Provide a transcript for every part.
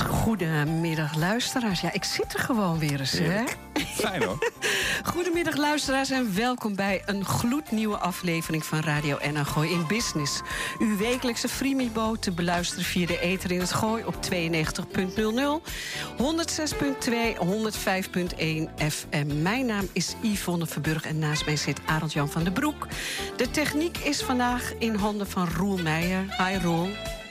Goedemiddag luisteraars. Ja, ik zit er gewoon weer eens, hè? Fijn hoor. Goedemiddag luisteraars en welkom bij een gloednieuwe aflevering van Radio NH Gooi in Business. Uw wekelijkse Freemibo te beluisteren via de ether in het Gooi op 92.00, 106.2, 105.1 FM. Mijn naam is Yvonne Verburg en naast mij zit Arend Jan van den Broek. De techniek is vandaag in handen van Roel Meijer. Hi Roel.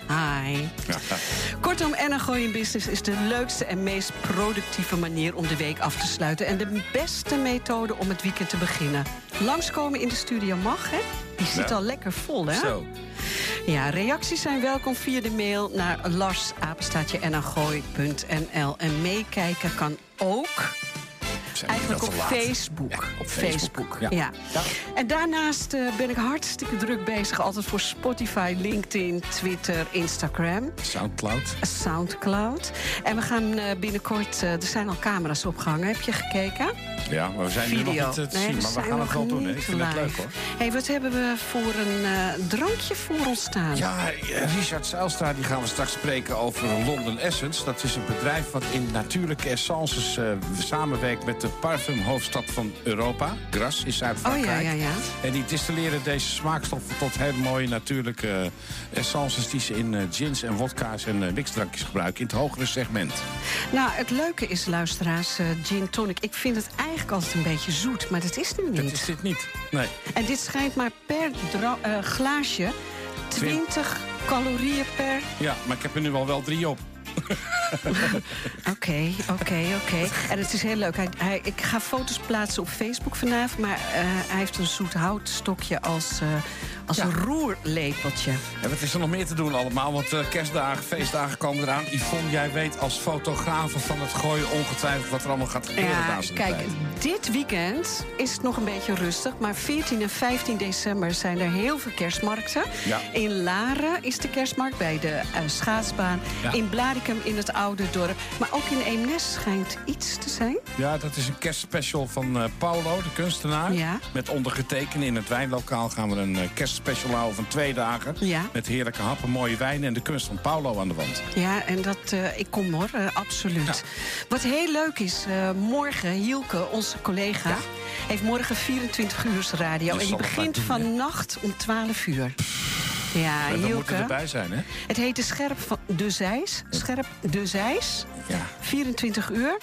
Hi. Kortom, NH in Business is de leukste en meest productieve manier om de week af te sluiten. En de beste methode om het weekend te beginnen. Langskomen in de studio mag, hè? Die zit Ja. al lekker vol, hè? Zo. Ja, reacties zijn welkom via de mail naar larsapenstaatje.nl En meekijken kan ook Zijn eigenlijk op? Facebook. Ja, op Facebook, Ja. ja. Ja. En daarnaast eh, ben ik hartstikke druk bezig. Altijd voor Spotify, LinkedIn, Twitter, Instagram. Soundcloud. Soundcloud. En we gaan eh, binnenkort... eh, er zijn al camera's opgehangen. Heb je gekeken? Ja, maar we zijn nu nog Video. niet eh, te Nee, zien. Maar we gaan het wel doen. Ik vind het leuk hoor. hey, wat hebben we voor een eh, drankje voor ons staan? Ja, eh, Richard Zijlstra die gaan we straks spreken over London Essence. Dat is een bedrijf wat in natuurlijke essences samenwerkt met de parfumhoofdstad van Europa. Gras in oh Zuid-Frankrijk. ja, ja, ja. En die distilleren deze smaakstoffen tot hele mooie natuurlijke essences... die ze in eh, gins en wodka's en mixdrankjes gebruiken in het hogere segment. Nou, het leuke is, luisteraars, gin tonic. Ik vind het eigenlijk altijd een beetje zoet, maar dat is nu Dat niet. is dit niet. Nee. En dit schijnt maar per eh, glaasje 20 calorieën per... Ja, maar ik heb er nu al wel drie op. Oké, oké, oké. En het is heel leuk. Hij, hij, ik ga foto's plaatsen op Facebook vanavond... maar eh, hij heeft een zoet houtstokje als, eh, als Ja. een roerlepeltje. En wat is er nog meer te doen allemaal? Want eh, kerstdagen, feestdagen komen eraan. Yvonne, jij weet als fotografe van het gooien ongetwijfeld wat er allemaal gaat gebeuren. Ja, kijk, tijd. dit weekend is het nog een beetje rustig. Maar 14 en 15 december zijn er heel veel kerstmarkten. Ja. In Laren is de kerstmarkt bij de eh, schaatsbaan. Ja. In Blaricum in het oude dorp. Maar ook in Eemnes schijnt iets te zijn. Ja, dat is een kerstspecial van eh, Paulo, de kunstenaar. Ja. Met ondergetekende in het wijnlokaal gaan we een eh, houden van twee dagen. Ja. Met heerlijke happen, mooie wijn en de kunst van Paulo aan de wand. Ja, en dat, eh, ik kom hoor, eh, absoluut. Wat heel leuk is, eh, morgen, Hielke, onze collega... heeft morgen 24 uur radio. En die begint vannacht om 12 uur. Ja, En we moeten Hielke. erbij zijn, hè? Het heet de Scherp van de Zeis. Scherp de Zeis. Ja. 24 uur.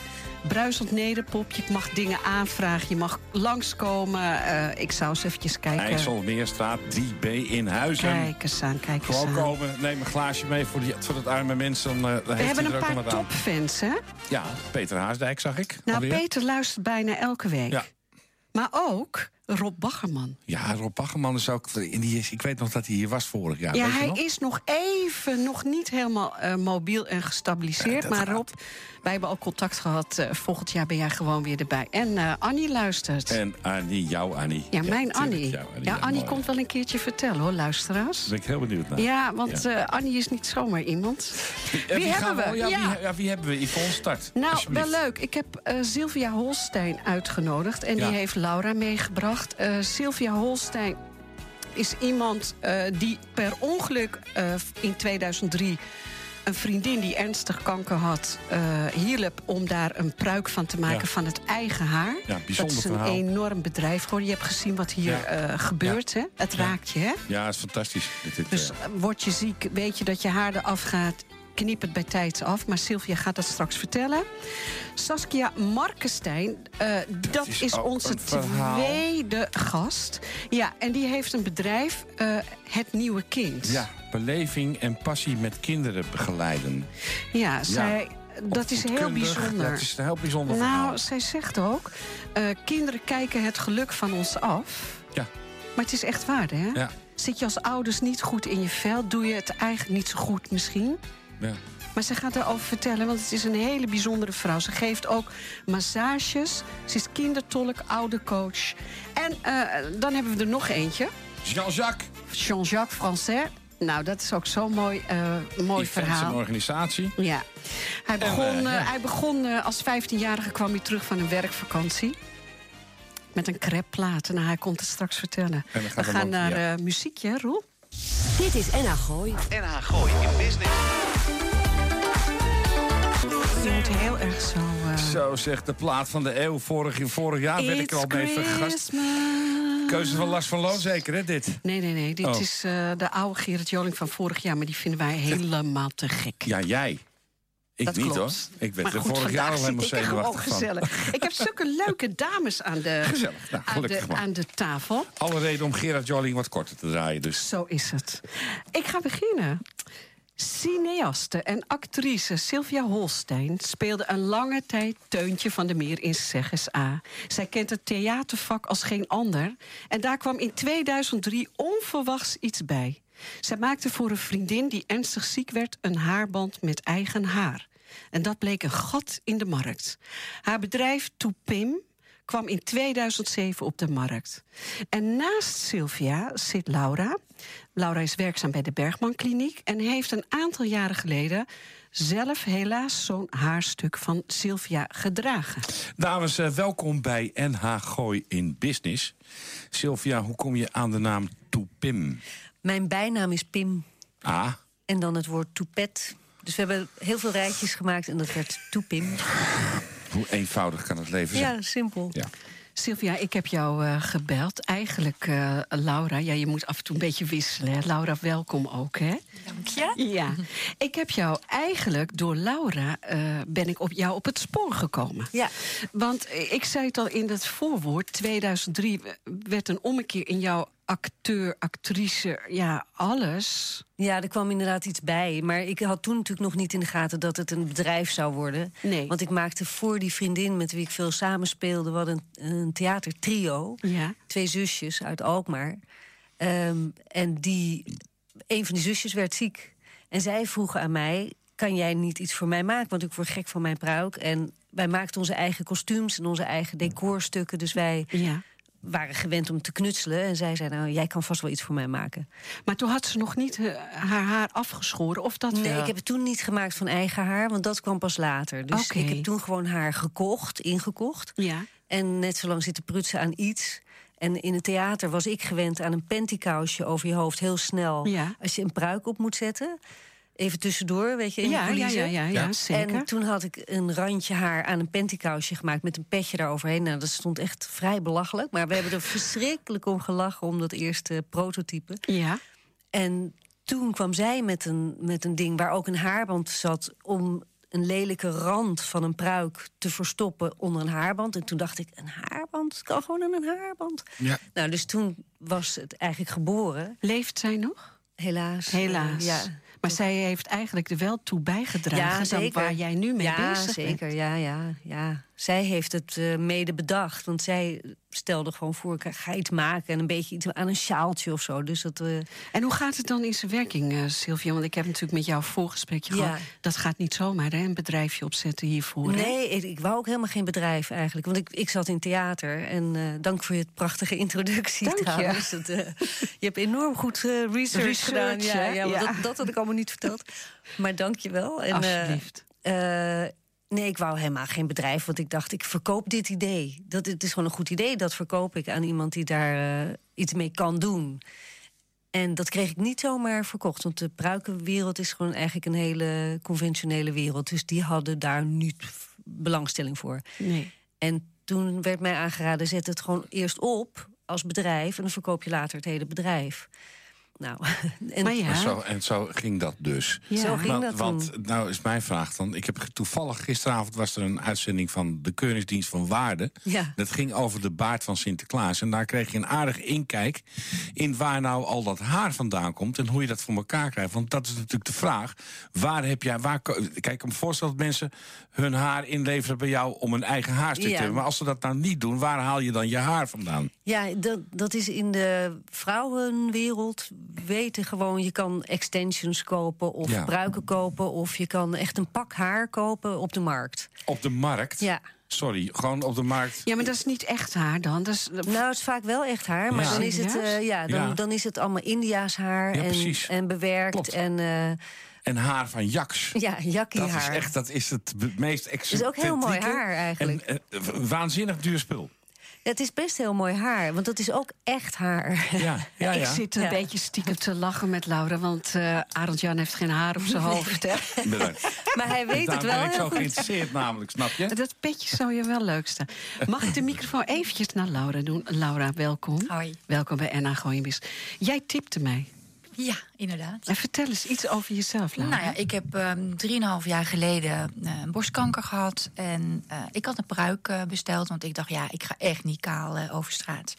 Bruisend nederpop. Je mag dingen aanvragen. Je mag langskomen. Eh, ik zou eens eventjes kijken. IJsselmeerstraat 3B in Huizen. Kijk eens aan, kijk eens Gewoon aan. komen, neem een glaasje mee voor, die, voor het arme mensen. Dan, eh, We hebben een paar topfans, hè? Ja, Peter Haasdijk zag ik. Nou, alweer. Peter luistert bijna elke week. Ja. Maar ook Rob Baggerman. Ja, Rob Baggerman is ook... in Die ik weet nog dat hij hier was vorig jaar. Ja, hij nog? is nog even, nog niet helemaal eh, mobiel en gestabiliseerd. Ja, maar gaat. Rob, wij hebben al contact gehad. Eh, volgend jaar ben jij gewoon weer erbij. En eh, Annie luistert. En Annie, jouw Annie. Ja, mijn Annie. Ja, Annie mooi. komt wel een keertje vertellen hoor, luisteraars. Daar ben ik heel benieuwd naar. Ja, want Ja. eh, Annie is niet zomaar iemand. Wie hebben we? Ja, Ja. Wie, ja, wie hebben we? Yvonne, start. Nou, wel leuk. Ik heb Sylvia Holstein uitgenodigd. En die heeft Laura meegebracht. Sylvia Holstein is iemand die per ongeluk in 2003... een vriendin die ernstig kanker had, eh hielp om daar een pruik van te maken Ja. van het eigen haar. Ja, dat is een verhaal. enorm bedrijf geworden. Je hebt gezien wat hier Ja. eh, gebeurt. Hè? Het raakt je, hè? Ja, het is fantastisch. Dit, dit, Dus eh, word je ziek, weet je dat je haar eraf gaat. Knip het bij tijds af. Maar Sylvia gaat dat straks vertellen. Saskia Markenstein, eh, dat, is onze tweede gast. Ja, en die heeft een bedrijf, eh, Het Nieuwe Kind. ja, beleving en passie met kinderen begeleiden. Ja, zij, dat is heel bijzonder. Dat is een heel bijzonder verhaal. nou, zij zegt ook... eh, kinderen kijken het geluk van ons af. Ja. Maar het is echt waar, hè? Ja. Zit je als ouders niet goed in je vel? Doe je het eigenlijk niet zo goed misschien? Ja. Maar ze gaat erover vertellen, want het is een hele bijzondere vrouw. Ze geeft ook massages. Ze is kindertolk, oude coach. En eh, dan hebben we er nog eentje. Jean-Jacques. Jean-Jacques Français. Nou, dat is ook zo'n mooi, uh, mooi verhaal. een organisatie. Ja. Hij begon, uh, hij begon uh, als 15-jarige kwam hij terug van een werkvakantie. Met een crepplaat. Nou, hij komt het straks vertellen. We gaan naar ja. muziekje, Roel. Dit is NH Gooi. NH Gooi in business. Je moet heel erg zo... Uh... Zo zegt de plaat van de eeuw. Vorig, vorig jaar werd ik er al mee vergast. Keuze van Lars van Loon zeker, hè, dit? Nee, nee, nee. Dit oh. is uh, de oude Gerrit Joling van vorig jaar... maar die vinden wij helemaal te gek. Ja, jij. Ik dat niet klopt. hoor. Ik werd er vorig jaar al helemaal ik zenuwachtig van. Ik heb zulke leuke dames aan de, Gezellig. Nou, aan, de, aan de tafel. Alle reden om Gerard Joling wat korter te draaien. Dus. Zo is het. Ik ga beginnen. Cineaste en actrice Sylvia Holstein speelde een lange tijd Teuntje van de Meer in Zegges A. Zij kent het theatervak als geen ander. En daar kwam in 2003 onverwachts iets bij. Zij maakte voor een vriendin die ernstig ziek werd een haarband met eigen haar. En dat bleek een gat in de markt. Haar bedrijf Toepim kwam in 2007 op de markt. En naast Sylvia zit Laura. Laura is werkzaam bij de Bergman Kliniek... en heeft een aantal jaren geleden zelf helaas zo'n haarstuk van Sylvia gedragen. Dames, uh, welkom bij NH Gooi in Business. Sylvia, hoe kom je aan de naam Toepim? Mijn bijnaam is Pim. Ah. En dan het woord toepet. Dus we hebben heel veel rijtjes gemaakt en dat werd Toepim. Hoe eenvoudig kan het leven zijn? Ja, simpel. Ja. Sylvia, ik heb jou uh, gebeld. Eigenlijk, uh, Laura, ja, je moet af en toe een beetje wisselen. Hè? Laura, welkom ook, hè? Dank je. Ja. Ik heb jou eigenlijk, door Laura, uh, ben ik op jou op het spoor gekomen. Ja. Want ik zei het al in het voorwoord, 2003 werd een ommekeer in jouw acteur, actrice, ja, alles. Ja, er kwam inderdaad iets bij. Maar ik had toen natuurlijk nog niet in de gaten dat het een bedrijf zou worden. Nee. Want ik maakte voor die vriendin met wie ik veel samenspeelde... wat een, een theatertrio. Ja. Twee zusjes uit Alkmaar. Um, en die, een van die zusjes werd ziek. En zij vroegen aan mij, kan jij niet iets voor mij maken? Want ik word gek van mijn pruik. En wij maakten onze eigen kostuums en onze eigen decorstukken. Dus wij... Ja waren gewend om te knutselen. En zij zei, nou, jij kan vast wel iets voor mij maken. Maar toen had ze nog niet uh, haar haar afgeschoren, of dat Nee, wel? ik heb het toen niet gemaakt van eigen haar, want dat kwam pas later. Dus okay. ik heb toen gewoon haar gekocht, ingekocht. Ja. En net zo lang zitten prutsen aan iets. En in het theater was ik gewend aan een pantykousje over je hoofd, heel snel. Ja. Als je een pruik op moet zetten. Even tussendoor, weet je, in ja, de ja, ja, ja, ja, zeker. En toen had ik een randje haar aan een pantykousje gemaakt... met een petje daaroverheen. Nou, dat stond echt vrij belachelijk. Maar we hebben er verschrikkelijk om gelachen... om dat eerste prototype. Ja. En toen kwam zij met een, met een ding waar ook een haarband zat... om een lelijke rand van een pruik te verstoppen onder een haarband. En toen dacht ik, een haarband? Het kan gewoon aan een haarband. Ja. Nou, dus toen was het eigenlijk geboren. Leeft zij nog? Helaas. Helaas. Uh, ja. Maar zij heeft eigenlijk er wel toe bijgedragen ja, zeker. waar jij nu mee ja, bezig zeker. bent. Ja, ja, ja. Zij heeft het uh, mede bedacht. Want zij stelde gewoon voor, ik ga iets maken... en een beetje iets aan een sjaaltje of zo. Dus dat, uh... En hoe gaat het dan in zijn werking, uh, Sylvia? Want ik heb natuurlijk met jou voorgesprekje Ja. gehad. Dat gaat niet zomaar, hè? Een bedrijfje opzetten hiervoor? Nee, ik, ik wou ook helemaal geen bedrijf eigenlijk. Want ik, ik zat in theater. En uh, dank voor je prachtige introductie Dank je. trouwens. Het, uh, je hebt enorm goed research, Research, gedaan. Ja, ja. Dat, dat had ik allemaal niet verteld. Maar dank je wel. En, Alsjeblieft. Nee, ik wou helemaal geen bedrijf, want ik dacht, ik verkoop dit idee. Dat, het is gewoon een goed idee, dat verkoop ik aan iemand die daar uh, iets mee kan doen. En dat kreeg ik niet zomaar verkocht, want de pruikenwereld is gewoon eigenlijk een hele conventionele wereld. Dus die hadden daar niet belangstelling voor. Nee. En toen werd mij aangeraden, zet het gewoon eerst op als bedrijf... en dan verkoop je later het hele bedrijf. Nou, en, Maar ja. En, zo, en zo ging dat dus. Ja. Zo ging want, dat want toen. nou is mijn vraag dan. Ik heb toevallig gisteravond was er een uitzending van de Keuringsdienst van Waarde. Ja. Dat ging over de baard van Sinterklaas. En daar kreeg je een aardig inkijk in waar nou al dat haar vandaan komt en hoe je dat voor elkaar krijgt. Want dat is natuurlijk de vraag. Waar heb jij. Waar, kijk, ik kan me voorstellen dat mensen hun haar inleveren bij jou om een eigen haarstuk Ja. te hebben. Maar als ze dat nou niet doen, waar haal je dan je haar vandaan? Ja, dat, dat is in de vrouwenwereld weten gewoon, je kan extensions kopen of Ja. pruiken kopen... of je kan echt een pak haar kopen op de markt. Op de markt? Ja. Sorry, gewoon op de markt. Ja, maar dat is niet echt haar dan. Dat is, Nou, het is vaak wel echt haar, maar Ja. dan, is het, eh, ja, dan, Ja. dan is het allemaal India's haar Ja, en, precies. en bewerkt. Klopt. En eh, En haar van Jaks. ja, jakkie Dat is haar. echt dat is het meest Het is ook heel mooi excentrieke haar eigenlijk. En, eh, waanzinnig duur spul. Het is best heel mooi haar, want dat is ook echt haar. Ja, ja, Ik ja. zit een Ja. beetje stiekem te lachen met Laura, want eh Arend Jan heeft geen haar op zijn hoofd. Hè? Bedankt. Maar hij weet het wel ben ik zo geïnteresseerd namelijk, snap je? Dat petje zou je wel leuk staan. Mag ik de microfoon eventjes naar Laura doen? Laura, welkom. Hoi. Welkom bij Enna Gooienbis. Jij tipte mij. Ja, inderdaad. En vertel eens iets over jezelf, Laura. Nou ja, ik heb ehm, drieënhalf jaar geleden eh, borstkanker gehad. En eh, ik had een pruik eh, besteld, want ik dacht, ja, ik ga echt niet kaal over straat.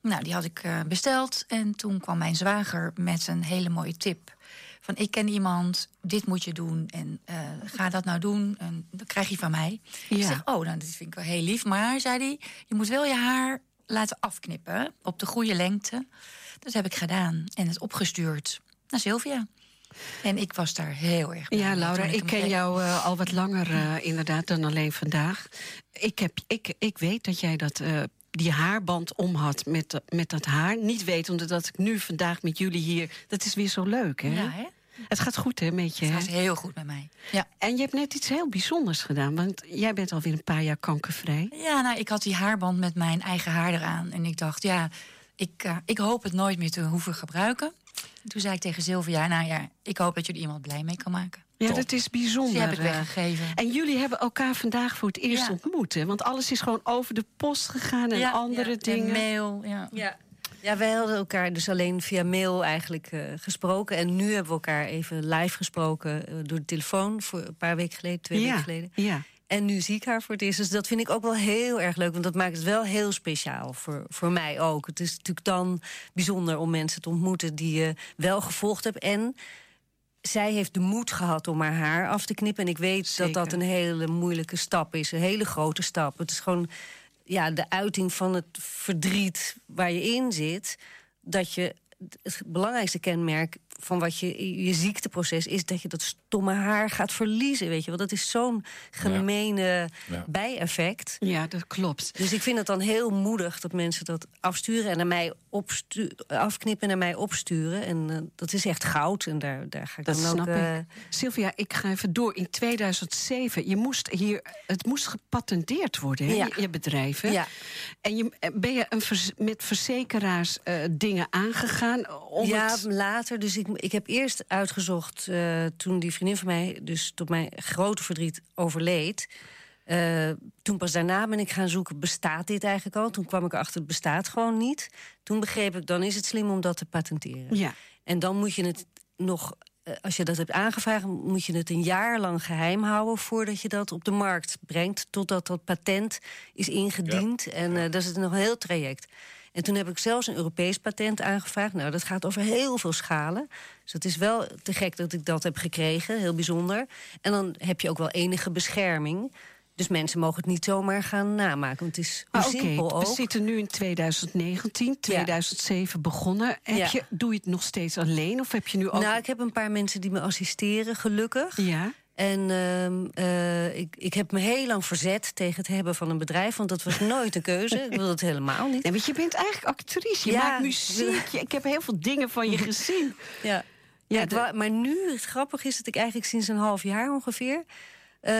Nou, die had ik besteld. En toen kwam mijn zwager met een hele mooie tip. Van, ik ken iemand, dit moet je doen. En ga dat nou doen, en dat krijg je van mij. Ik zeg, oh, nou, dat vind ik wel heel lief. Maar, zei hij, je moet wel je haar laten afknippen op de goede lengte. Dat heb ik gedaan en het opgestuurd naar Sylvia. En ik was daar heel erg blij Ja, Laura, ik ken jou eh, al wat langer eh, inderdaad dan alleen vandaag. Ik, heb, ik, ik weet dat jij dat, eh, die haarband om had met, met dat haar. Niet wetende dat ik nu vandaag met jullie hier... Dat is weer zo leuk, hè? Ja, hè? Het gaat goed, hè, met je? Het hè? gaat heel goed met mij. Ja. En je hebt net iets heel bijzonders gedaan. Want jij bent alweer een paar jaar kankervrij. ja, nou, ik had die haarband met mijn eigen haar eraan. En ik dacht, ja, ik, eh, ik hoop het nooit meer te hoeven gebruiken. Toen zei ik tegen Sylvia, nou ja, ik hoop dat je er iemand blij mee kan maken. Ja, Top. dat is Dus bijzonder. die heb ik eh. weggegeven. En jullie hebben elkaar vandaag voor het eerst Ja. ontmoet, hè? Want alles is gewoon over de post gegaan en Ja, andere ja, dingen. En mail, ja. Ja. Ja, wij hadden elkaar dus alleen via mail eigenlijk eh, gesproken. En nu hebben we elkaar even live gesproken door de telefoon... voor een paar weken geleden, twee ja, weken geleden. ja. En nu zie ik haar voor het eerst. Dus dat vind ik ook wel heel erg leuk. Want dat maakt het wel heel speciaal voor, voor mij ook. Het is natuurlijk dan bijzonder om mensen te ontmoeten... die je wel gevolgd hebt. En zij heeft de moed gehad om haar haar af te knippen. En ik weet Zeker. dat dat een hele moeilijke stap is. Een hele grote stap. Het is gewoon ja, de uiting van het verdriet waar je in zit. Dat je het belangrijkste kenmerk van wat je, je ziekteproces is dat je dat stomme haar gaat verliezen. Weet je wel, dat is zo'n gemene Ja. bijeffect. Ja, dat klopt. Dus ik vind het dan heel moedig dat mensen dat afsturen en naar mij afknippen en naar mij opsturen. En eh, dat is echt goud. En daar, daar ga ik Dat dan snap ook. eh, ik. Sylvia, ik ga even door. In 2007, je moest hier, het moest gepatenteerd worden, hè, Ja. je, hè? Ja. En je, eh, ben je een vers- met verzekeraars eh, dingen aangegaan? Om ja, het... later. Dus ik, ik heb eerst uitgezocht eh, toen die vriendin van mij, dus tot mijn grote verdriet, overleed. Eh, toen pas daarna ben ik gaan zoeken, bestaat dit eigenlijk al? Toen kwam ik erachter, het bestaat gewoon niet. Toen begreep ik, dan is het slim om dat te patenteren. Ja. En dan moet je het nog, eh, als je dat hebt aangevraagd, moet je het een jaar lang geheim houden voordat je dat op de markt brengt, totdat dat patent is ingediend. En eh, dat is nog een heel traject. En toen heb ik zelfs een Europees patent aangevraagd. Nou, dat gaat over heel veel schalen. Dus het is wel te gek dat ik dat heb gekregen, heel bijzonder. En dan heb je ook wel enige bescherming. Dus mensen mogen het niet zomaar gaan namaken. Want het is hoe oké, simpel we ook. zitten nu in 2019, 2007 begonnen. Heb Ja. je, doe je het nog steeds alleen? Of heb je nu ook... Nou, ik heb een paar mensen die me assisteren, gelukkig. Ja, En ehm, eh, ik, ik heb me heel lang verzet tegen het hebben van een bedrijf... want dat was nooit een keuze. Ik wil het helemaal niet. nee, want je bent eigenlijk actrice. Je Ja. maakt muziek. Ik heb heel veel dingen van je gezien. Ja. Ja, de- maar nu, het grappige is dat ik eigenlijk sinds een half jaar ongeveer... eh,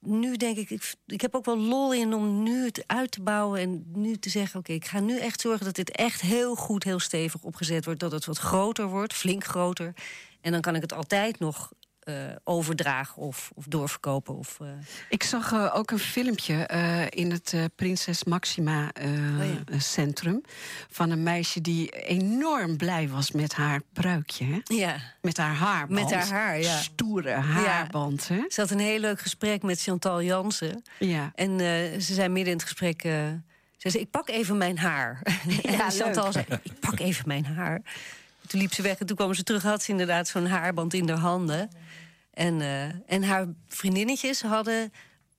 nu denk ik, ik, ik heb ook wel lol in om nu het uit te bouwen... en nu te zeggen, oké, ik ga nu echt zorgen dat dit echt heel goed, heel stevig opgezet wordt. Dat het wat groter wordt, flink groter. En dan kan ik het altijd nog eh, overdragen of, of doorverkopen. Of, eh, Ik zag eh, ook een filmpje in het Prinses Maxima Oh ja. Centrum... van een meisje die enorm blij was met haar pruikje. Hè? ja. Met haar haarband. Met haar haar, ja. Stoere haarband, hè? Ze had een heel leuk gesprek met Chantal Jansen. Ja. En ze zei midden in het gesprek... ze zei, ik pak even mijn haar. Ja, en Chantal leuk. zei, ik pak even mijn haar. Toen liep ze weg en toen kwam ze terug... had ze inderdaad zo'n haarband in haar handen. En, eh, en haar vriendinnetjes hadden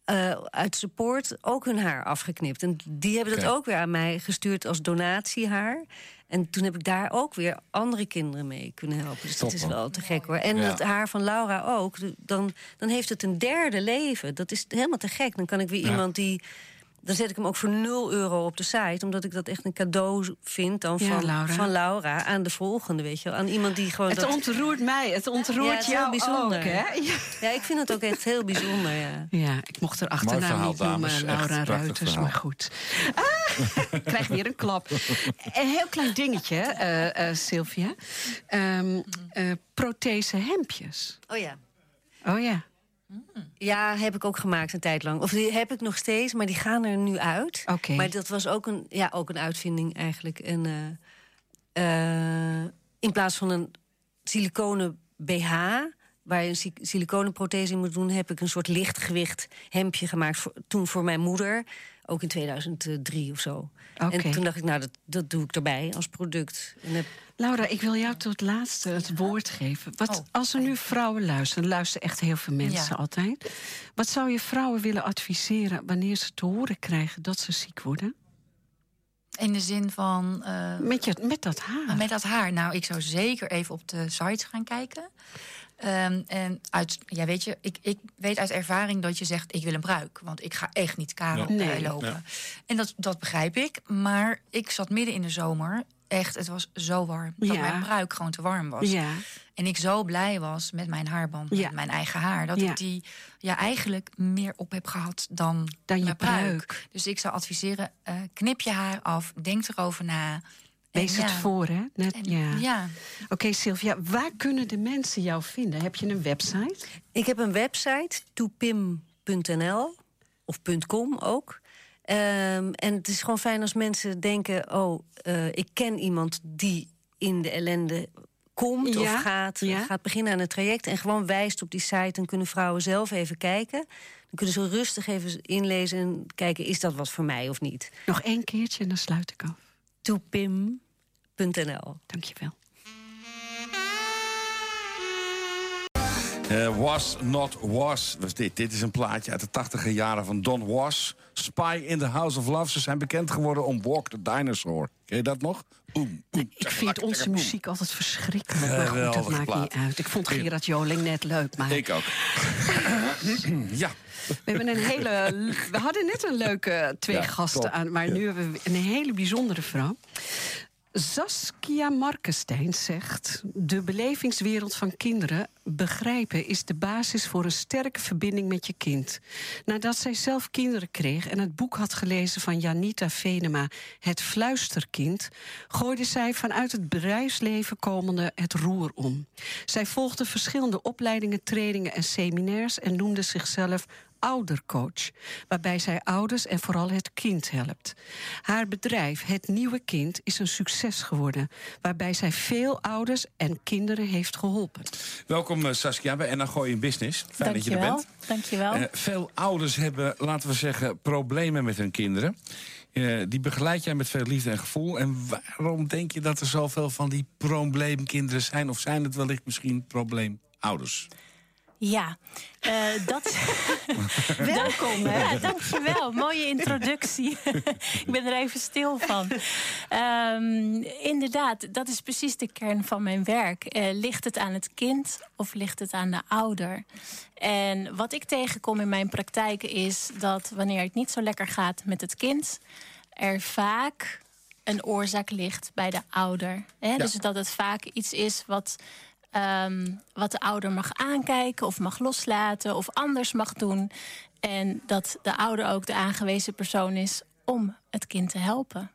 eh, uit support ook hun haar afgeknipt. En die hebben dat Oké. ook weer aan mij gestuurd als donatiehaar. En toen heb ik daar ook weer andere kinderen mee kunnen helpen. Dus Top, dat is wel te gek hoor. En Ja. het haar van Laura ook. Dan, dan heeft het een derde leven. Dat is helemaal te gek. Dan kan ik weer Ja. iemand die. Dan zet ik hem ook voor 0 euro op de site. Omdat ik dat echt een cadeau vind dan Ja, van, Laura. van Laura aan de volgende, weet je wel. Aan iemand die gewoon. Het dat... ontroert mij, het ontroert Ja, het is heel jou bijzonder. ook, hè? Ja. Ja, ik vind het ook echt heel bijzonder, ja. Ja, ik mocht er achternaam verhaal, niet noemen, dames. Echt Laura Ruiters, maar goed. Ah, ik krijg weer een klap. Een heel klein dingetje, eh, eh, Sylvia. Ehm eh, prothese hemdjes. Oh ja. Oh ja. Ja, heb ik ook gemaakt een tijd lang. Of die heb ik nog steeds, maar die gaan er nu uit. Oké. Maar dat was ook een, ja, ook een uitvinding eigenlijk. En, eh, eh, in plaats van een siliconen BH, waar je een si- siliconenprothese in moet doen, heb ik een soort lichtgewicht hemdje gemaakt. Voor, toen voor mijn moeder, ook in 2003 of zo. Oké. En toen dacht ik, nou, dat, dat doe ik erbij als product. En heb, Laura, ik wil jou tot laatste het woord geven. Wat, Oh. als er nu vrouwen luisteren, er luisteren echt heel veel mensen Ja. altijd. Wat zou je vrouwen willen adviseren wanneer ze te horen krijgen dat ze ziek worden? In de zin van. eh, Met, je, met dat haar. met dat haar. Nou, ik zou zeker even op de sites gaan kijken. Ehm, en uit, ja, weet je, ik, ik weet uit ervaring dat je zegt: ik wil een bruik. Want ik ga echt niet karo Ja. Nee. lopen. Ja. En dat, dat begrijp ik. Maar ik zat midden in de zomer. Echt, het was zo warm. Dat Ja. mijn bruik gewoon te warm was. Ja. En ik zo blij was met mijn haarband, Ja. met mijn eigen haar. Dat Ja. ik die ja, eigenlijk meer op heb gehad dan, Dan je pruik. Dus ik zou adviseren, eh, knip je haar af, denk erover na. Wees het voor, hè? Net, en ja. ja. Oké, Sylvia, waar kunnen de mensen jou vinden? Heb je een website? Ik heb een website, toepim.nl of .com ook. Ehm, en het is gewoon fijn als mensen denken... oh, eh, ik ken iemand die in de ellende komt Ja, of gaat, ja. gaat beginnen aan het traject... en gewoon wijst op die site. Dan kunnen vrouwen zelf even kijken. Dan kunnen ze rustig even inlezen en kijken... is dat wat voor mij of niet? Nog één keertje en dan sluit ik af. toepim.nl Dank je wel. Eh, was Not Was was dit. Dit is een plaatje uit de tachtige jaren van Don Was. Spy in the House of Love. Ze zijn bekend geworden om Walk the Dinosaur. Ken je dat nog? Oem, oem, Ik vind onze muziek altijd verschrikkelijk. Maar goed, dat maakt niet uit. Ik vond Gerard Joling net leuk, maar Ik ook. ja. we, hebben een hele, we hadden net een leuke twee Ja, gasten top. aan... maar Ja. nu hebben we een hele bijzondere vrouw. Saskia Markenstein zegt... de belevingswereld van kinderen begrijpen... is de basis voor een sterke verbinding met je kind. Nadat zij zelf kinderen kreeg en het boek had gelezen... van Janita Venema, Het Fluisterkind... gooide zij vanuit het bedrijfsleven komende het roer om. Zij volgde verschillende opleidingen, trainingen en seminairs... en noemde zichzelf oudercoach, waarbij zij ouders en vooral het kind helpt. Haar bedrijf, Het Nieuwe Kind, is een succes geworden, waarbij zij veel ouders en kinderen heeft geholpen. Welkom eh, Saskia bij NA Gooi in Business. Fijn dat je er Dankjewel. bent. Dankjewel. Eh, veel ouders hebben, laten we zeggen, problemen met hun kinderen. Eh, die begeleid jij met veel liefde en gevoel. En waarom denk je dat er zoveel van die probleemkinderen zijn? Of zijn het wellicht misschien probleemouders? Ja, eh, dat. Welkom, hè? Ja, dankjewel. Mooie introductie. Ik ben er even stil van. Ehm, inderdaad, dat is precies de kern van mijn werk. Eh, ligt het aan het kind of ligt het aan de ouder? En wat ik tegenkom in mijn praktijk is dat wanneer het niet zo lekker gaat met het kind, er vaak een oorzaak ligt bij de ouder. Hè? Dus dat het vaak iets is wat Ehm, wat de ouder mag aankijken of mag loslaten of anders mag doen. En dat de ouder ook de aangewezen persoon is om het kind te helpen.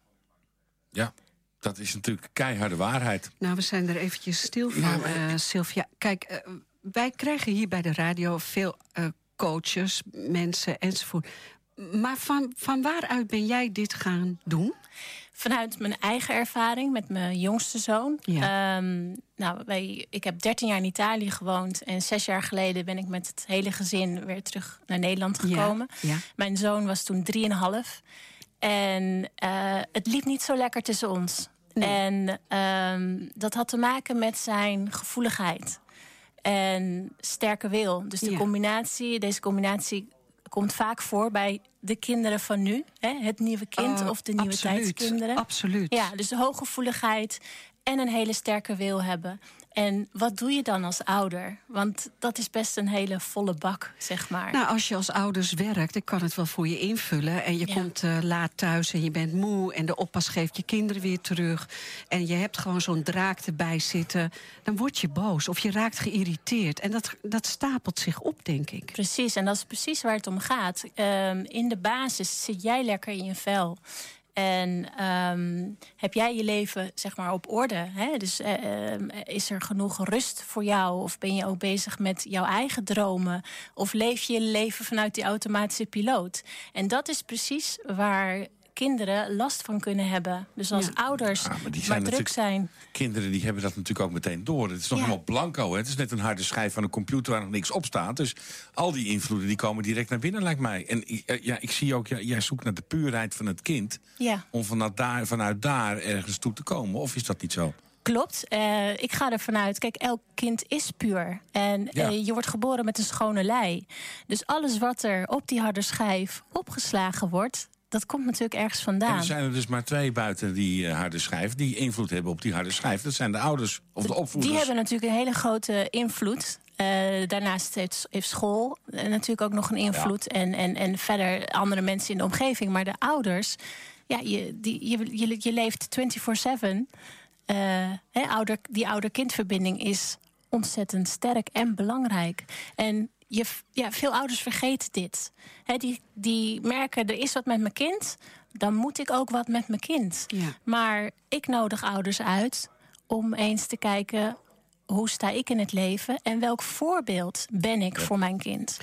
Ja, dat is natuurlijk keiharde waarheid. Nou, we zijn er eventjes stil van, eh, Sylvia. Kijk, eh, wij krijgen hier bij de radio veel eh, coaches, mensen enzovoort. Maar van, van waaruit ben jij dit gaan doen? Vanuit mijn eigen ervaring met mijn jongste zoon. Ja. Ehm, nou, wij, ik heb 13 jaar in Italië gewoond. En zes jaar geleden ben ik met het hele gezin weer terug naar Nederland gekomen. Ja, ja. Mijn zoon was toen 3,5. En eh, het liep niet zo lekker tussen ons. En ehm, dat had te maken met zijn gevoeligheid. En sterke wil. Dus de Ja. combinatie, deze combinatie komt vaak voor bij de kinderen van nu. Hè? Het nieuwe kind Oh, of de nieuwe absoluut, tijdskinderen. Absoluut. Ja, dus de hooggevoeligheid en een hele sterke wil hebben. En wat doe je dan als ouder? Want dat is best een hele volle bak, zeg maar. Nou, als je als ouders werkt, ik kan het wel voor je invullen. En je Ja. komt eh, laat thuis en je bent moe. En de oppas geeft je kinderen weer terug. En je hebt gewoon zo'n draak erbij zitten. Dan word je boos of je raakt geïrriteerd. En dat, dat stapelt zich op, denk ik. Precies, en dat is precies waar het om gaat. Ehm, in de basis zit jij lekker in je vel. En ehm, heb jij je leven zeg maar op orde? Hè? Dus eh, ehm, is er genoeg rust voor jou? Of ben je ook bezig met jouw eigen dromen? Of leef je je leven vanuit die automatische piloot? En dat is precies waar kinderen last van kunnen hebben. Dus als Ja. ouders Ja, maar die maar zijn druk natuurlijk- zijn. Kinderen die hebben dat natuurlijk ook meteen door. Het is nog Ja. helemaal blanco. Hè? Het is net een harde schijf van een computer waar nog niks op staat. Dus al die invloeden die komen direct naar binnen, lijkt mij. En eh, ja, ik zie ook, ja, jij zoekt naar de puurheid van het kind. Ja. Om vanuit daar, vanuit daar ergens toe te komen. Of is dat niet zo? Klopt. Eh, ik ga ervan uit. Kijk, elk kind is puur. En Ja. eh, je wordt geboren met een schone lei. Dus alles wat er op die harde schijf opgeslagen wordt, dat komt natuurlijk ergens En vandaan. er zijn er dus maar twee buiten die eh, harde schijf... die invloed hebben op die harde schijf. Dat zijn de ouders of de opvoeders. Die hebben natuurlijk een hele grote invloed. Eh, daarnaast heeft, heeft school eh, natuurlijk ook nog een invloed. En, en, en verder andere mensen in de omgeving. Maar de ouders, ja, je, die, je, je, je leeft 24-7. Eh, hè, ouder, die ouder-kindverbinding is ontzettend sterk en belangrijk. En je, ja, veel ouders vergeten dit. Hè, die, die merken, er is wat met mijn kind... dan moet ik ook wat met mijn kind. Ja. Maar ik nodig ouders uit om eens te kijken hoe sta ik in het leven en welk voorbeeld ben ik voor mijn kind.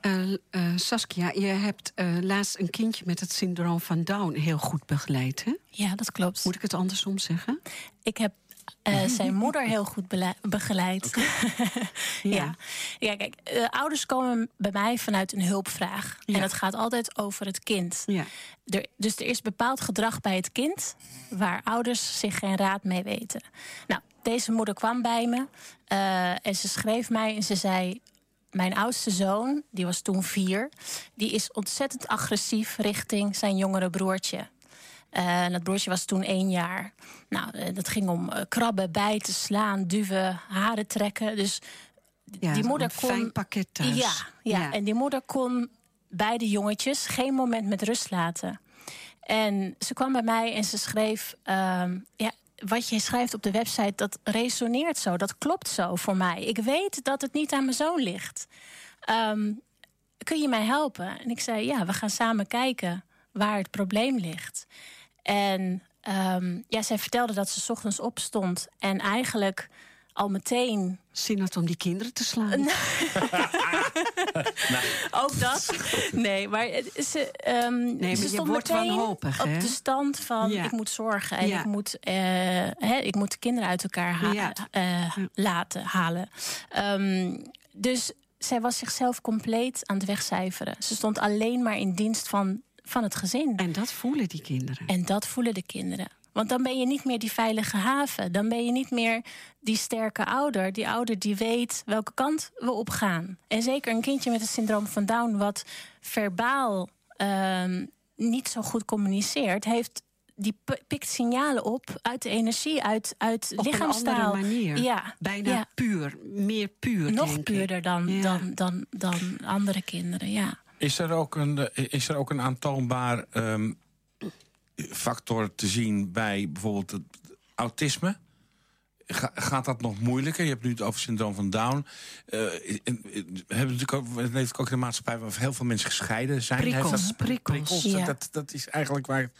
Eh, eh, Saskia, je hebt eh, laatst een kindje met het syndroom van Down heel goed begeleid. Hè? Ja, dat klopt. Moet ik het andersom zeggen? Ik heb eh, zijn moeder heel goed begeleid. ja. ja, kijk, eh, ouders komen bij mij vanuit een hulpvraag. Ja. En het gaat altijd over het kind. Ja. Er, dus er is bepaald gedrag bij het kind waar ouders zich geen raad mee weten. Nou, deze moeder kwam bij me eh, en ze schreef mij en ze zei: Mijn oudste zoon, die was toen vier, die is ontzettend agressief richting zijn jongere broertje. Eh, en dat broertje was toen één jaar. Nou, eh, dat ging om eh, krabben, bijten, slaan, duwen, haren trekken. Dus Ja, die moeder een kon. fijn pakket thuis. Ja, ja, Ja. en die moeder kon beide jongetjes geen moment met rust laten. En ze kwam bij mij en ze schreef: ehm, ja, Wat je schrijft op de website, dat resoneert zo. Dat klopt zo voor mij. Ik weet dat het niet aan mijn zoon ligt. Ehm, kun je mij helpen? En ik zei: Ja, we gaan samen kijken waar het probleem ligt. En ehm, ja, zij vertelde dat ze 's ochtends opstond en eigenlijk al meteen Zin had om die kinderen te slaan. Ook dat. Nee, maar ze, ehm maar ze je stond wordt meteen wanhopig, hè? op de stand van Ja. ik moet zorgen en Ja. ik, moet, eh, hè, ik moet de kinderen uit elkaar ha- Ja. eh, laten halen. Ehm, dus zij was zichzelf compleet aan het wegcijferen. Ze stond alleen maar in dienst van, van het gezin. En dat voelen die kinderen. En dat voelen de kinderen. Want dan ben je niet meer die veilige haven. Dan ben je niet meer die sterke ouder. Die ouder die weet welke kant we op gaan. En zeker een kindje met het syndroom van Down... wat verbaal ehm, niet zo goed communiceert... heeft die pikt signalen op uit de energie, uit, uit Op een lichaamstaal. andere manier. Ja, Bijna ja. puur, meer puur. nog puurder dan, Ja. dan, dan, dan andere kinderen, ja. Is er ook een, eh, is er ook een aantoonbaar ehm, factor te zien bij bijvoorbeeld het autisme? Ga- gaat dat nog moeilijker? Je hebt nu het over syndroom van Down. Eh, en- en- we hebben natuurlijk ook, leven ook in een maatschappij waar heel veel mensen gescheiden zijn. Prikkels, dat, prikkels. Ja. dat, dat is eigenlijk waar.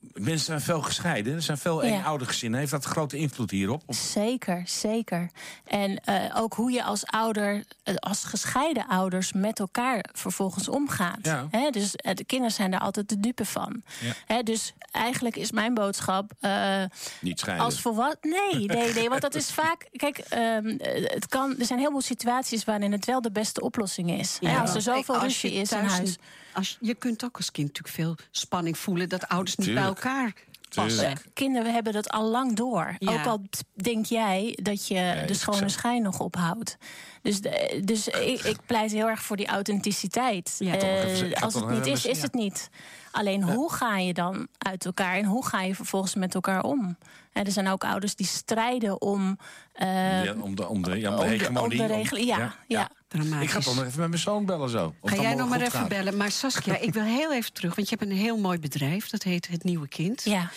Mensen zijn veel gescheiden. Er zijn veel Ja. eenoudergezinnen. Heeft dat grote invloed hierop? Of- Zeker, zeker. En eh, ook hoe je als ouder, eh, als gescheiden ouders met elkaar vervolgens omgaat. Ja. Dus eh, de kinderen zijn daar altijd de dupe van. Ja. Dus eigenlijk is mijn boodschap. eh, Niet scheiden. als volwassen. Nee, nee, nee. Want dat is vaak. Kijk, ehm, eh, het kan, er zijn heel veel situaties waarin het wel de beste oplossing is. Als er zoveel ruzie is in huis. Als, je kunt ook als kind natuurlijk veel spanning voelen... dat ouders niet bij elkaar passen. Kinderen hebben dat al lang door. Ja. Ook al denk jij dat je de schone schijn nog ophoudt. Dus, de- dus ik, ik pleit heel erg voor die authenticiteit. Ja. Eh, als het niet is, is het niet. Alleen hoe ga je dan uit elkaar en hoe ga je vervolgens met elkaar om? Hè, er zijn ook ouders die strijden om, eh, Ja, om de, om de, ja, om om de de- hegemonie. om de om- regelen. Ja, ja. Dramatisch. Ik ga toch nog even met mijn zoon bellen zo. Ga jij nog maar even gaat. bellen. Maar Saskia, ik wil heel even terug. Want je hebt een heel mooi bedrijf. Dat heet Het Nieuwe Kind. ja.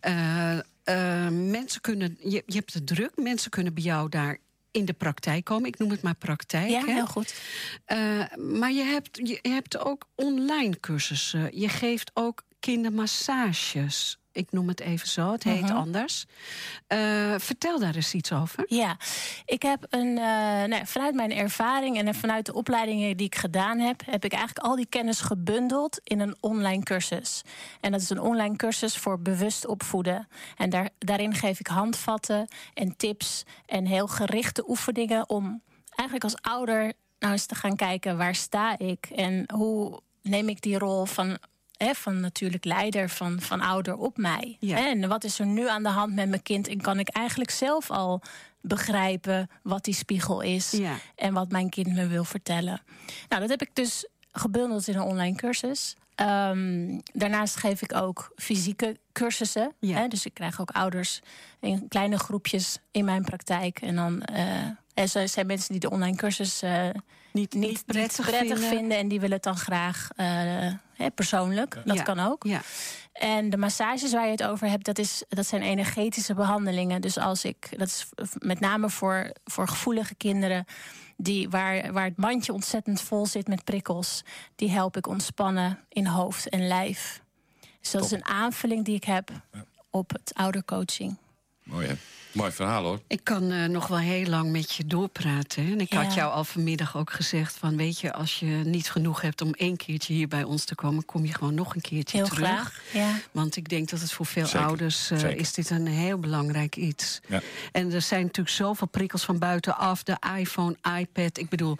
Eh, eh, mensen kunnen, je, je hebt het druk. Mensen kunnen bij jou daar in de praktijk komen. Ik noem het maar praktijk. ja hè. heel goed. Eh, maar je hebt, je hebt ook online cursussen. Je geeft ook kindermassages. Ik noem het even zo, het heet Mhm. anders. Eh, vertel daar eens iets over. Ja, ik heb een, eh, nou, vanuit mijn ervaring en vanuit de opleidingen die ik gedaan heb, heb ik eigenlijk al die kennis gebundeld in een online cursus. En dat is een online cursus voor bewust opvoeden. En daar, daarin geef ik handvatten en tips en heel gerichte oefeningen om eigenlijk als ouder nou eens te gaan kijken waar sta ik en hoe neem ik die rol van. Hè, van natuurlijk leider, van, van ouder op mij. Ja. En wat is er nu aan de hand met mijn kind? En kan ik eigenlijk zelf al begrijpen wat die spiegel is Ja. en wat mijn kind me wil vertellen. Nou, dat heb ik dus gebundeld in een online cursus. Ehm, daarnaast geef ik ook fysieke cursussen. Ja. Hè, dus ik krijg ook ouders in kleine groepjes in mijn praktijk. En dan eh, en zo zijn mensen die de online cursus eh, Niet, niet, niet prettig, prettig vinden. vinden. en die willen het dan graag eh, persoonlijk. Dat Ja. kan ook. Ja. En de massages waar je het over hebt, dat, is, dat zijn energetische behandelingen. Dus als ik, dat is met name voor, voor gevoelige kinderen, die, waar, waar het mandje ontzettend vol zit met prikkels, die help ik ontspannen in hoofd en lijf. Dus dat is een aanvulling die ik heb op het oudercoaching. Mooi, hè? Mooi verhaal, hoor. Ik kan eh, nog wel heel lang met je doorpraten. hè. En ik had jou al vanmiddag ook gezegd van... weet je, als je niet genoeg hebt om één keertje hier bij ons te komen... kom je gewoon nog een keertje Heel terug. graag. Ja. Want ik denk dat het voor veel Zeker, ouders eh, is dit een heel belangrijk iets. Ja. En er zijn natuurlijk zoveel prikkels van buitenaf. De iPhone, iPad. Ik bedoel,